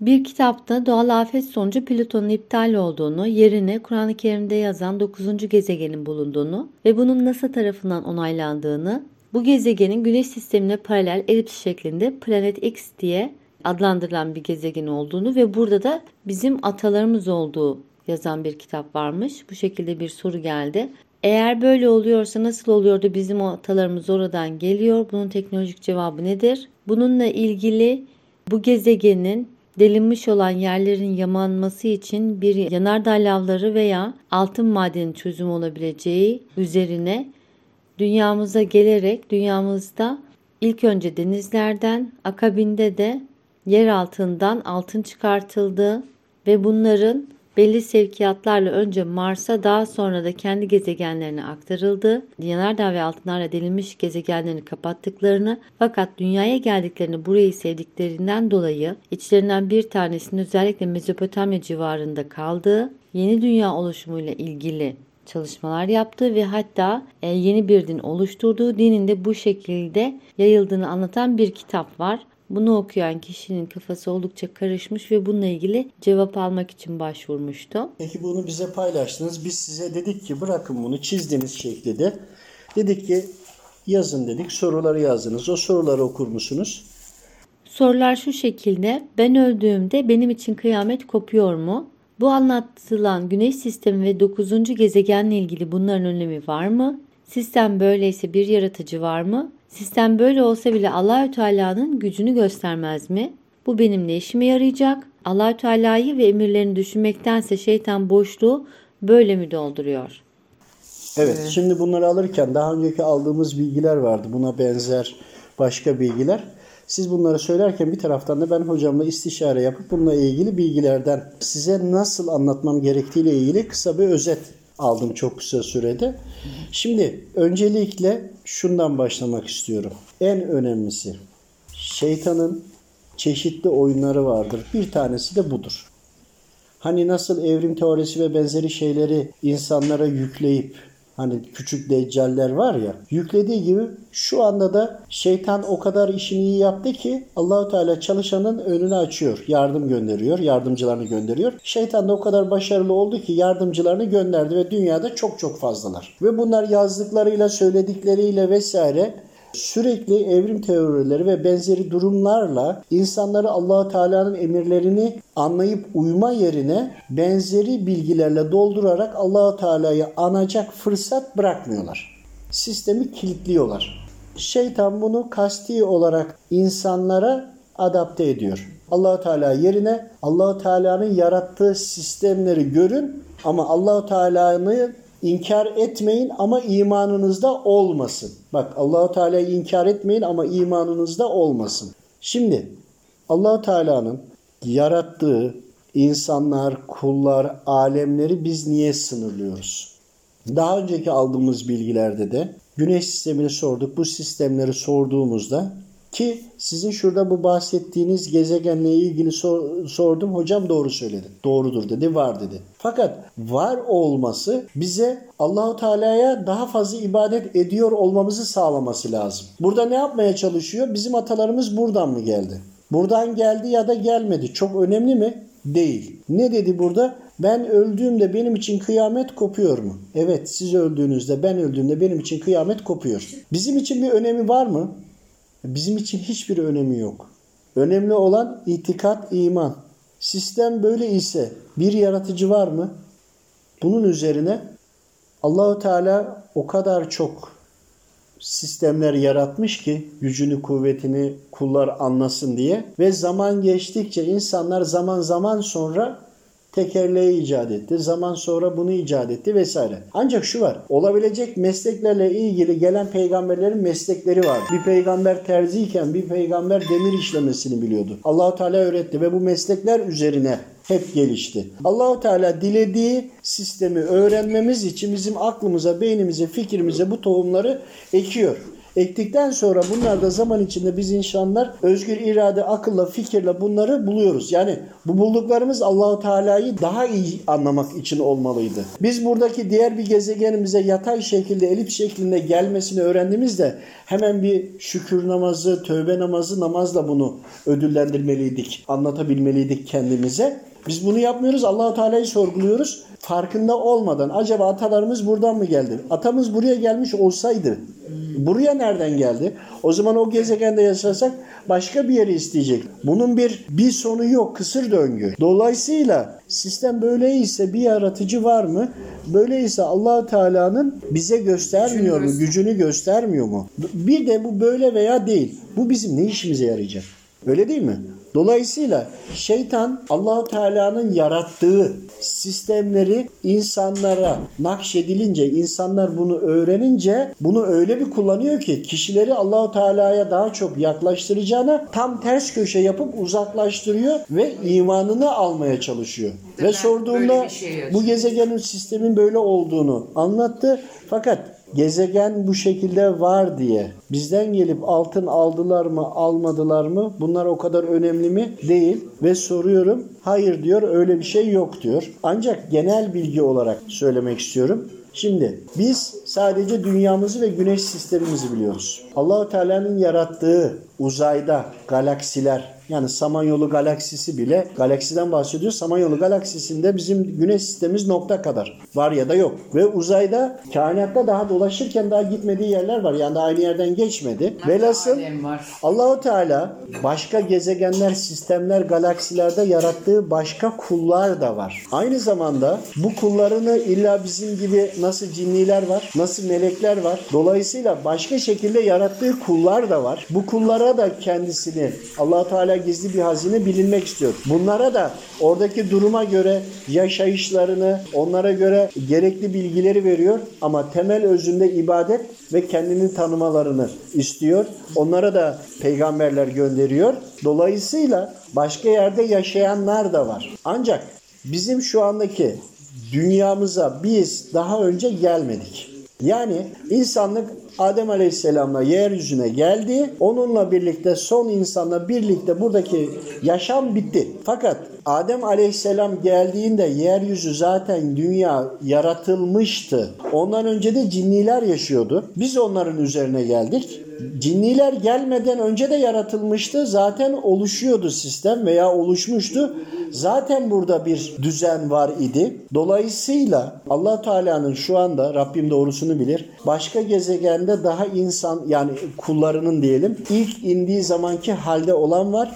Bir kitapta doğal afet sonucu Plüton'un iptal olduğunu, yerine Kur'an-ı Kerim'de yazan 9. gezegenin bulunduğunu ve bunun NASA tarafından onaylandığını, bu gezegenin Güneş sistemine paralel elips şeklinde Planet X diye adlandırılan bir gezegen olduğunu ve burada da bizim atalarımız olduğu yazan bir kitap varmış. Bu şekilde bir soru geldi. Eğer böyle oluyorsa nasıl oluyordu bizim atalarımız oradan geliyor? Bunun teknolojik cevabı nedir? Bununla ilgili bu gezegenin delinmiş olan yerlerin yamanması için bir yanardağ lavları veya altın madeni çözüm olabileceği üzerine dünyamıza gelerek dünyamızda ilk önce denizlerden akabinde de yer altından altın çıkartıldı ve bunların belli sevkiyatlarla önce Mars'a daha sonra da kendi gezegenlerine aktarıldı. Yanardağ ve altınlarla delinmiş gezegenlerini kapattıklarını fakat dünyaya geldiklerini burayı sevdiklerinden dolayı içlerinden bir tanesinin özellikle Mezopotamya civarında kaldığı yeni dünya oluşumuyla ilgili çalışmalar yaptı ve hatta e, yeni bir din oluşturduğu dinin de bu şekilde yayıldığını anlatan bir kitap var. Bunu okuyan kişinin kafası oldukça karışmış ve bununla ilgili cevap almak için başvurmuştu. Peki bunu bize paylaştınız. Biz size dedik ki bırakın bunu çizdiğiniz şekilde. Dedik ki yazın dedik. Soruları yazdınız. O soruları okur musunuz? Sorular şu şekilde. Ben öldüğümde benim için kıyamet kopuyor mu? Bu anlatılan güneş sistemi ve 9. gezegenle ilgili bunların önemi var mı? Sistem böyleyse bir yaratıcı var mı? Sistem böyle olsa bile Allahü Teala'nın gücünü göstermez mi? Bu benim ne işime yarayacak? Allahü Teala'yı ve emirlerini düşünmektense şeytan boşluğu böyle mi dolduruyor? Evet, şimdi bunları alırken daha önceki aldığımız bilgiler vardı. Buna benzer başka bilgiler. Siz bunları söylerken bir taraftan da ben hocamla istişare yapıp bununla ilgili bilgilerden size nasıl anlatmam gerektiğiyle ilgili kısa bir özet aldım çok kısa sürede. Şimdi öncelikle şundan başlamak istiyorum. En önemlisi şeytanın çeşitli oyunları vardır. Bir tanesi de budur. Hani nasıl evrim teorisi ve benzeri şeyleri insanlara yükleyip Hani küçük deccaller var ya yüklediği gibi şu anda da şeytan o kadar işini iyi yaptı ki Allahu Teala çalışanın önünü açıyor. Yardım gönderiyor. Yardımcılarını gönderiyor. Şeytan da o kadar başarılı oldu ki yardımcılarını gönderdi ve dünyada çok çok fazlalar. Ve bunlar yazdıklarıyla söyledikleriyle vesaire sürekli evrim teorileri ve benzeri durumlarla insanları Allahu Teala'nın emirlerini anlayıp uyma yerine benzeri bilgilerle doldurarak Allahu Teala'yı anacak fırsat bırakmıyorlar. Sistemi kilitliyorlar. Şeytan bunu kasti olarak insanlara adapte ediyor. Allahu Teala yerine Allahu Teala'nın yarattığı sistemleri görün ama Allahu Teala'nın İnkar etmeyin ama imanınızda olmasın. Bak Allahu Teala'yı inkar etmeyin ama imanınızda olmasın. Şimdi Allahu Teala'nın yarattığı insanlar, kullar, alemleri biz niye sınırlıyoruz? Daha önceki aldığımız bilgilerde de güneş sistemini sorduk. Bu sistemleri sorduğumuzda ki sizin şurada bu bahsettiğiniz gezegenle ilgili sor, sordum. Hocam doğru söyledi. Doğrudur dedi, var dedi. Fakat var olması bize Allahu Teala'ya daha fazla ibadet ediyor olmamızı sağlaması lazım. Burada ne yapmaya çalışıyor? Bizim atalarımız buradan mı geldi? Buradan geldi ya da gelmedi. Çok önemli mi? Değil. Ne dedi burada? Ben öldüğümde benim için kıyamet kopuyor mu? Evet siz öldüğünüzde ben öldüğümde benim için kıyamet kopuyor. Bizim için bir önemi var mı? Bizim için hiçbir önemi yok. Önemli olan itikat, iman. Sistem böyle ise bir yaratıcı var mı? Bunun üzerine Allahu Teala o kadar çok sistemler yaratmış ki gücünü, kuvvetini kullar anlasın diye ve zaman geçtikçe insanlar zaman zaman sonra tekerleği icat etti. Zaman sonra bunu icat etti vesaire. Ancak şu var. Olabilecek mesleklerle ilgili gelen peygamberlerin meslekleri var. Bir peygamber terziyken bir peygamber demir işlemesini biliyordu. Allahu Teala öğretti ve bu meslekler üzerine hep gelişti. Allahu Teala dilediği sistemi öğrenmemiz için bizim aklımıza, beynimize, fikrimize bu tohumları ekiyor. Ektikten sonra bunlar da zaman içinde biz insanlar özgür irade, akılla, fikirle bunları buluyoruz. Yani bu bulduklarımız Allahu Teala'yı daha iyi anlamak için olmalıydı. Biz buradaki diğer bir gezegenimize yatay şekilde, elips şeklinde gelmesini öğrendiğimizde hemen bir şükür namazı, tövbe namazı, namazla bunu ödüllendirmeliydik, anlatabilmeliydik kendimize. Biz bunu yapmıyoruz. Allahu Teala'yı sorguluyoruz. Farkında olmadan acaba atalarımız buradan mı geldi? Atamız buraya gelmiş olsaydı buraya nereden geldi? O zaman o gezegende yaşasak başka bir yeri isteyecek. Bunun bir bir sonu yok. Kısır döngü. Dolayısıyla sistem böyleyse bir yaratıcı var mı? Böyleyse allah Teala'nın bize göstermiyor mu? Gücünü göstermiyor mu? Bir de bu böyle veya değil. Bu bizim ne işimize yarayacak? Öyle değil mi? Dolayısıyla şeytan Allahu Teala'nın yarattığı sistemleri insanlara nakşedilince, insanlar bunu öğrenince bunu öyle bir kullanıyor ki kişileri Allahu Teala'ya daha çok yaklaştıracağına tam ters köşe yapıp uzaklaştırıyor ve imanını almaya çalışıyor. Ve sorduğunda şey bu gezegenin sistemin böyle olduğunu anlattı. Fakat gezegen bu şekilde var diye bizden gelip altın aldılar mı almadılar mı? Bunlar o kadar önemli mi? Değil. Ve soruyorum hayır diyor öyle bir şey yok diyor. Ancak genel bilgi olarak söylemek istiyorum. Şimdi biz sadece dünyamızı ve güneş sistemimizi biliyoruz. Allahu Teala'nın yarattığı uzayda galaksiler yani Samanyolu galaksisi bile galaksiden bahsediyor. Samanyolu galaksisinde bizim güneş sistemimiz nokta kadar var ya da yok. Ve uzayda kainatta daha dolaşırken daha gitmediği yerler var. Yani daha aynı yerden geçmedi. Velhasıl Allahu Teala başka gezegenler, sistemler, galaksilerde yarattığı başka kullar da var. Aynı zamanda bu kullarını illa bizim gibi nasıl cinniler var, nasıl melekler var. Dolayısıyla başka şekilde yarattığı kullar da var. Bu kullara da kendisini Allahu Teala gizli bir hazine bilinmek istiyor. Bunlara da oradaki duruma göre yaşayışlarını, onlara göre gerekli bilgileri veriyor ama temel özünde ibadet ve kendini tanımalarını istiyor. Onlara da peygamberler gönderiyor. Dolayısıyla başka yerde yaşayanlar da var. Ancak bizim şu andaki dünyamıza biz daha önce gelmedik. Yani insanlık Adem Aleyhisselam'la yeryüzüne geldi. Onunla birlikte son insanla birlikte buradaki yaşam bitti. Fakat Adem Aleyhisselam geldiğinde yeryüzü zaten dünya yaratılmıştı. Ondan önce de cinniler yaşıyordu. Biz onların üzerine geldik. Cinniler gelmeden önce de yaratılmıştı. Zaten oluşuyordu sistem veya oluşmuştu. Zaten burada bir düzen var idi. Dolayısıyla Allah Teala'nın şu anda Rabbim doğrusunu bilir. Başka gezegende daha insan yani kullarının diyelim ilk indiği zamanki halde olan var.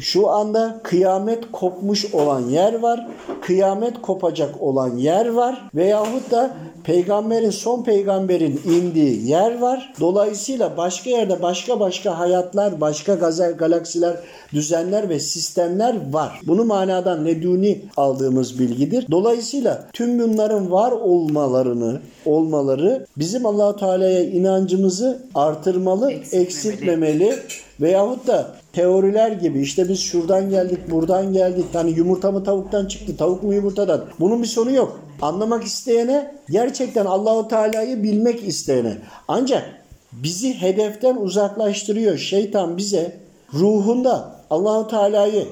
Şu anda kıyamet kopmuş olan yer var. Kıyamet kopacak olan yer var. Veyahut da peygamberin son peygamberin indiği yer var. Dolayısıyla başka yerde başka başka hayatlar, başka gazel, galaksiler, düzenler ve sistemler var. Bunu manadan leduni aldığımız bilgidir. Dolayısıyla tüm bunların var olmalarını, olmaları bizim Allahu Teala'ya inancımızı artırmalı, Eksiltmemeli. eksiltmemeli veyahut da teoriler gibi işte biz şuradan geldik, buradan geldik. Hani yumurta mı tavuktan çıktı, tavuk mu yumurtadan? Bunun bir sonu yok. Anlamak isteyene, gerçekten Allahu Teala'yı bilmek isteyene. Ancak bizi hedeften uzaklaştırıyor. Şeytan bize ruhunda Allahu Teala'yı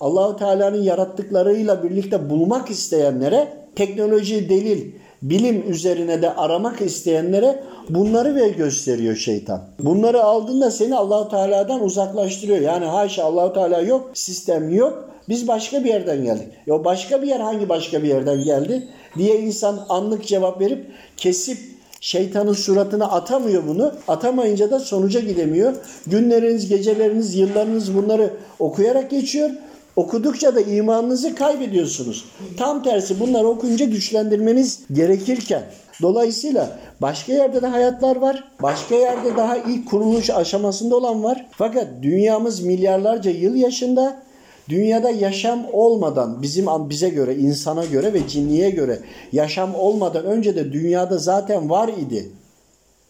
Allahu Teala'nın yarattıklarıyla birlikte bulmak isteyenlere teknoloji, delil, bilim üzerine de aramak isteyenlere bunları ve gösteriyor şeytan. Bunları aldığında seni Allahu Teala'dan uzaklaştırıyor. Yani haşa Allahu Teala yok, sistem yok. Biz başka bir yerden geldik. Ya başka bir yer hangi başka bir yerden geldi diye insan anlık cevap verip kesip şeytanın suratına atamıyor bunu. Atamayınca da sonuca gidemiyor. Günleriniz, geceleriniz, yıllarınız bunları okuyarak geçiyor. Okudukça da imanınızı kaybediyorsunuz. Tam tersi bunları okuyunca güçlendirmeniz gerekirken. Dolayısıyla başka yerde de hayatlar var. Başka yerde daha ilk kuruluş aşamasında olan var. Fakat dünyamız milyarlarca yıl yaşında. Dünyada yaşam olmadan bizim bize göre, insana göre ve cinniye göre yaşam olmadan önce de dünyada zaten var idi.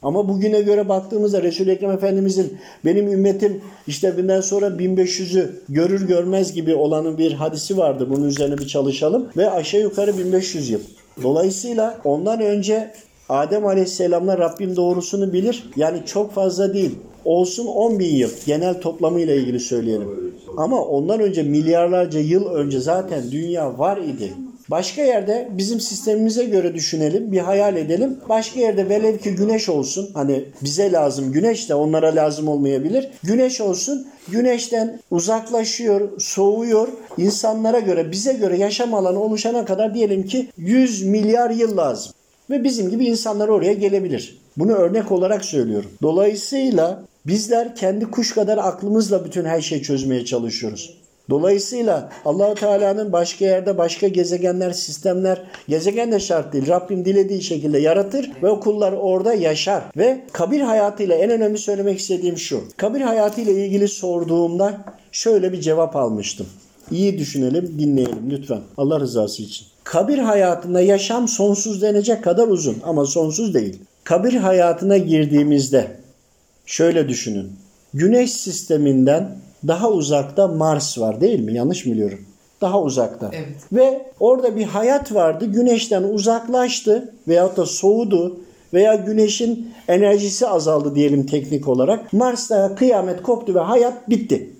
Ama bugüne göre baktığımızda Resul-i Ekrem Efendimizin benim ümmetim işte bundan sonra 1500'ü görür görmez gibi olanın bir hadisi vardı. Bunun üzerine bir çalışalım. Ve aşağı yukarı 1500 yıl. Dolayısıyla ondan önce Adem Aleyhisselam'la Rabbim doğrusunu bilir. Yani çok fazla değil. Olsun 10 bin yıl. Genel toplamıyla ilgili söyleyelim. Ama ondan önce milyarlarca yıl önce zaten dünya var idi. Başka yerde bizim sistemimize göre düşünelim, bir hayal edelim. Başka yerde velev ki güneş olsun. Hani bize lazım güneş de onlara lazım olmayabilir. Güneş olsun. Güneşten uzaklaşıyor, soğuyor. İnsanlara göre, bize göre yaşam alanı oluşana kadar diyelim ki 100 milyar yıl lazım. Ve bizim gibi insanlar oraya gelebilir. Bunu örnek olarak söylüyorum. Dolayısıyla bizler kendi kuş kadar aklımızla bütün her şeyi çözmeye çalışıyoruz. Dolayısıyla Allahu Teala'nın başka yerde başka gezegenler, sistemler, gezegen de şart değil. Rabbim dilediği şekilde yaratır ve o kullar orada yaşar. Ve kabir hayatıyla en önemli söylemek istediğim şu. Kabir hayatıyla ilgili sorduğumda şöyle bir cevap almıştım. İyi düşünelim, dinleyelim lütfen. Allah rızası için. Kabir hayatında yaşam sonsuz denecek kadar uzun ama sonsuz değil. Kabir hayatına girdiğimizde şöyle düşünün. Güneş sisteminden daha uzakta Mars var değil mi? Yanlış mı biliyorum? Daha uzakta. Evet. Ve orada bir hayat vardı. Güneşten uzaklaştı veyahut da soğudu veya güneşin enerjisi azaldı diyelim teknik olarak. Mars'ta kıyamet koptu ve hayat bitti.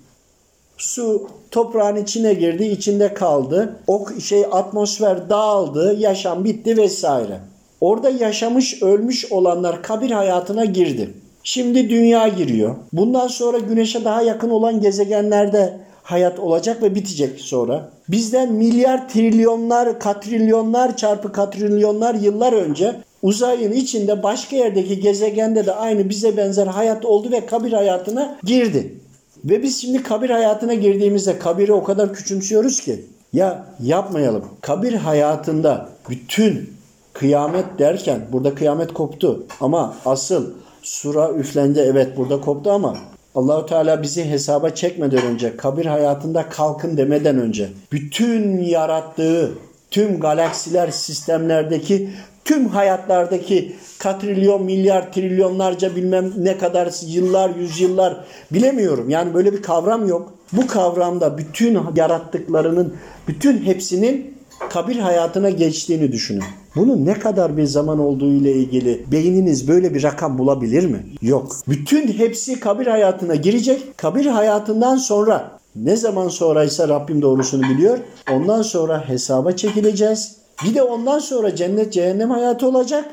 Su toprağın içine girdi, içinde kaldı. O şey atmosfer dağıldı, yaşam bitti vesaire. Orada yaşamış, ölmüş olanlar kabir hayatına girdi. Şimdi dünya giriyor. Bundan sonra güneşe daha yakın olan gezegenlerde hayat olacak ve bitecek sonra. Bizden milyar trilyonlar, katrilyonlar çarpı katrilyonlar yıllar önce uzayın içinde başka yerdeki gezegende de aynı bize benzer hayat oldu ve kabir hayatına girdi. Ve biz şimdi kabir hayatına girdiğimizde kabiri o kadar küçümsüyoruz ki ya yapmayalım. Kabir hayatında bütün kıyamet derken burada kıyamet koptu ama asıl sura üflendi evet burada koptu ama Allahu Teala bizi hesaba çekmeden önce kabir hayatında kalkın demeden önce bütün yarattığı tüm galaksiler sistemlerdeki tüm hayatlardaki katrilyon, milyar, trilyonlarca bilmem ne kadar yıllar, yüzyıllar bilemiyorum. Yani böyle bir kavram yok. Bu kavramda bütün yarattıklarının, bütün hepsinin kabir hayatına geçtiğini düşünün. Bunun ne kadar bir zaman olduğu ile ilgili beyniniz böyle bir rakam bulabilir mi? Yok. Bütün hepsi kabir hayatına girecek. Kabir hayatından sonra ne zaman sonraysa Rabbim doğrusunu biliyor. Ondan sonra hesaba çekileceğiz. Bir de ondan sonra cennet cehennem hayatı olacak.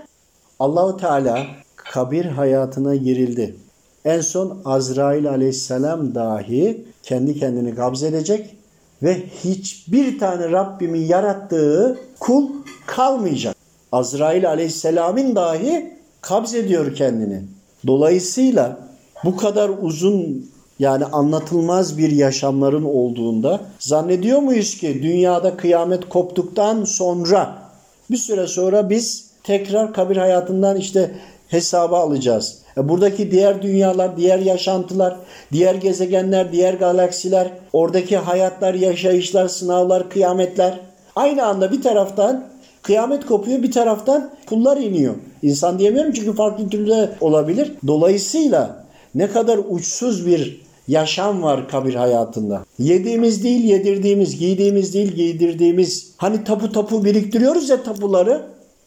Allahu Teala kabir hayatına girildi. En son Azrail aleyhisselam dahi kendi kendini gabz edecek ve hiçbir tane Rabbimin yarattığı kul kalmayacak. Azrail aleyhisselamın dahi kabz ediyor kendini. Dolayısıyla bu kadar uzun yani anlatılmaz bir yaşamların olduğunda zannediyor muyuz ki dünyada kıyamet koptuktan sonra bir süre sonra biz tekrar kabir hayatından işte hesaba alacağız. E, buradaki diğer dünyalar, diğer yaşantılar, diğer gezegenler, diğer galaksiler, oradaki hayatlar, yaşayışlar, sınavlar, kıyametler aynı anda bir taraftan kıyamet kopuyor, bir taraftan kullar iniyor. İnsan diyemiyorum çünkü farklı türde olabilir. Dolayısıyla ne kadar uçsuz bir yaşam var kabir hayatında. Yediğimiz değil yedirdiğimiz, giydiğimiz değil giydirdiğimiz. Hani tapu tapu biriktiriyoruz ya tapuları.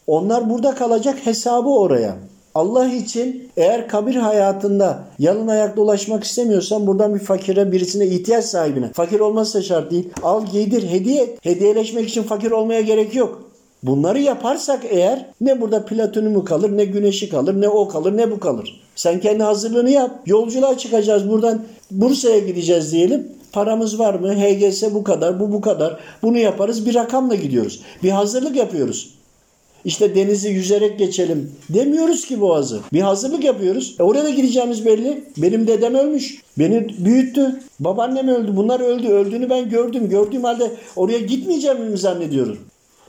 Onlar burada kalacak hesabı oraya. Allah için eğer kabir hayatında yalın ayak dolaşmak istemiyorsan buradan bir fakire birisine ihtiyaç sahibine. Fakir olmazsa şart değil. Al giydir hediye et. Hediyeleşmek için fakir olmaya gerek yok. Bunları yaparsak eğer ne burada platinum kalır ne güneşi kalır ne o kalır ne bu kalır. Sen kendi hazırlığını yap. Yolculuğa çıkacağız buradan Bursa'ya gideceğiz diyelim. Paramız var mı? HGS bu kadar, bu bu kadar. Bunu yaparız bir rakamla gidiyoruz. Bir hazırlık yapıyoruz. İşte denizi yüzerek geçelim demiyoruz ki boğazı. Bir hazırlık yapıyoruz. E oraya da gideceğimiz belli. Benim dedem ölmüş. Beni büyüttü. Babaannem öldü. Bunlar öldü. Öldüğünü ben gördüm. Gördüğüm halde oraya gitmeyeceğimi mi zannediyorum?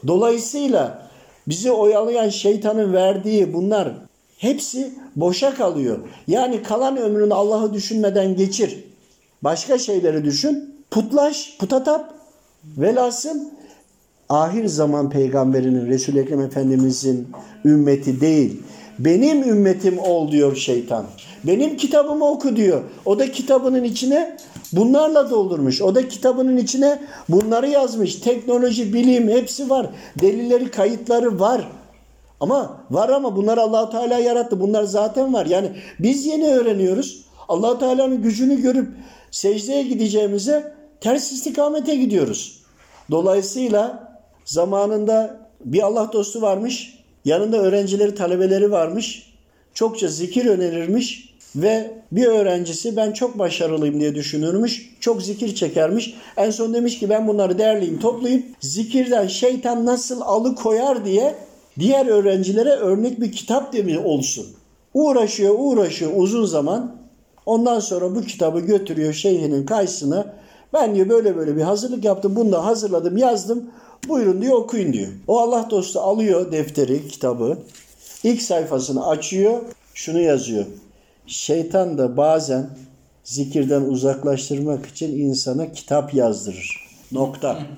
Dolayısıyla bizi oyalayan şeytanın verdiği bunlar hepsi boşa kalıyor. Yani kalan ömrünü Allah'ı düşünmeden geçir. Başka şeyleri düşün. Putlaş, putatap. Velhasıl ahir zaman peygamberinin Resul-i Ekrem Efendimizin ümmeti değil. Benim ümmetim ol diyor şeytan. Benim kitabımı oku diyor. O da kitabının içine bunlarla doldurmuş. O da kitabının içine bunları yazmış. Teknoloji, bilim hepsi var. Delilleri, kayıtları var. Ama var ama bunlar Allahu Teala yarattı. Bunlar zaten var. Yani biz yeni öğreniyoruz. Allahu Teala'nın gücünü görüp secdeye gideceğimize ters istikamete gidiyoruz. Dolayısıyla zamanında bir Allah dostu varmış. Yanında öğrencileri, talebeleri varmış. Çokça zikir önerirmiş ve bir öğrencisi ben çok başarılıyım diye düşünürmüş. Çok zikir çekermiş. En son demiş ki ben bunları derleyeyim, toplayayım. Zikirden şeytan nasıl alıkoyar diye diğer öğrencilere örnek bir kitap demi olsun. Uğraşıyor, uğraşıyor uzun zaman. Ondan sonra bu kitabı götürüyor şeyhinin karşısına. Ben diyor böyle böyle bir hazırlık yaptım. Bunu da hazırladım, yazdım. Buyurun diyor okuyun diyor. O Allah dostu alıyor defteri, kitabı. İlk sayfasını açıyor. Şunu yazıyor. Şeytan da bazen zikirden uzaklaştırmak için insana kitap yazdırır. Nokta.